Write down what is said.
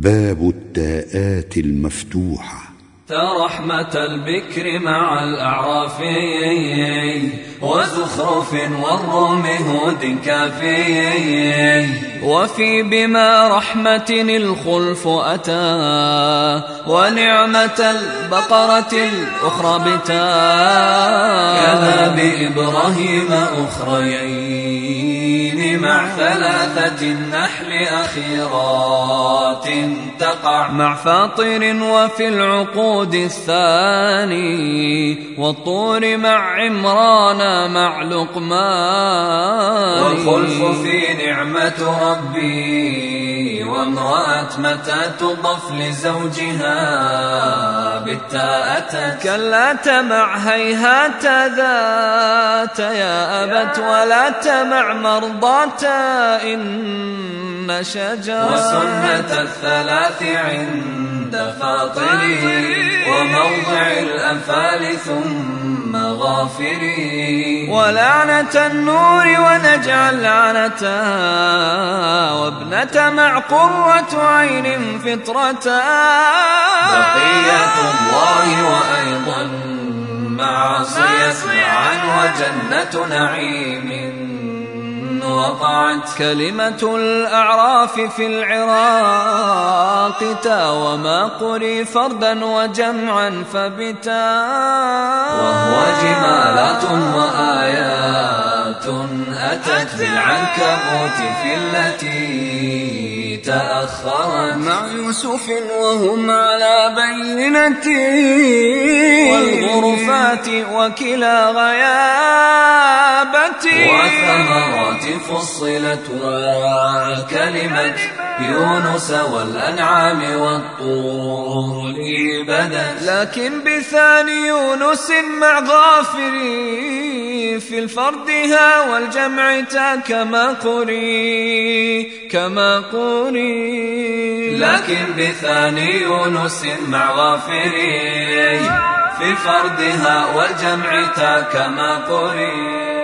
باب التاءات المفتوحة. رحمة البكر مع الأعراف وزخرف والروم هود كافي وفي بما رحمة الخلف أتى ونعمة البقرة الأخرى بتا. كذا بإبراهيم أخريين مع ثلاثة النحل أخيرات تقع. مع فاطر وفي العقود الثاني والطور مع عمران مع لقمان. والخلف في نعمة ربي. وامرأة متى تضف لزوجها بالتاء أتت كلا تمع هيهات ذات يا أبت ولا تمع مرضات إن شجر وسنة الثلاث عند فاطري. وموضع الأنفال ثم غافري. ولعنة النور ونجعل لعنتها وابنة مع قرة عين فطرة. بقية الله وأيضا معصية معا وجنة نعيم. وقعت كلمة الأعراف في العراق تا وما قري فردا وجمعا فبتا وهو جمالات وآيات أتت بالعنكبوت في التي تأخرت. مع يوسف وهم على بينة. والغرفات وكلا غيابة فصلت وكلمة يونس والأنعام والطور بدت. لكن بثاني يونس مع غافري في الفردها والجمع تا كما قري كما قري. لكن بثاني يونس مع غافري في فردها والجمع تا كما قري.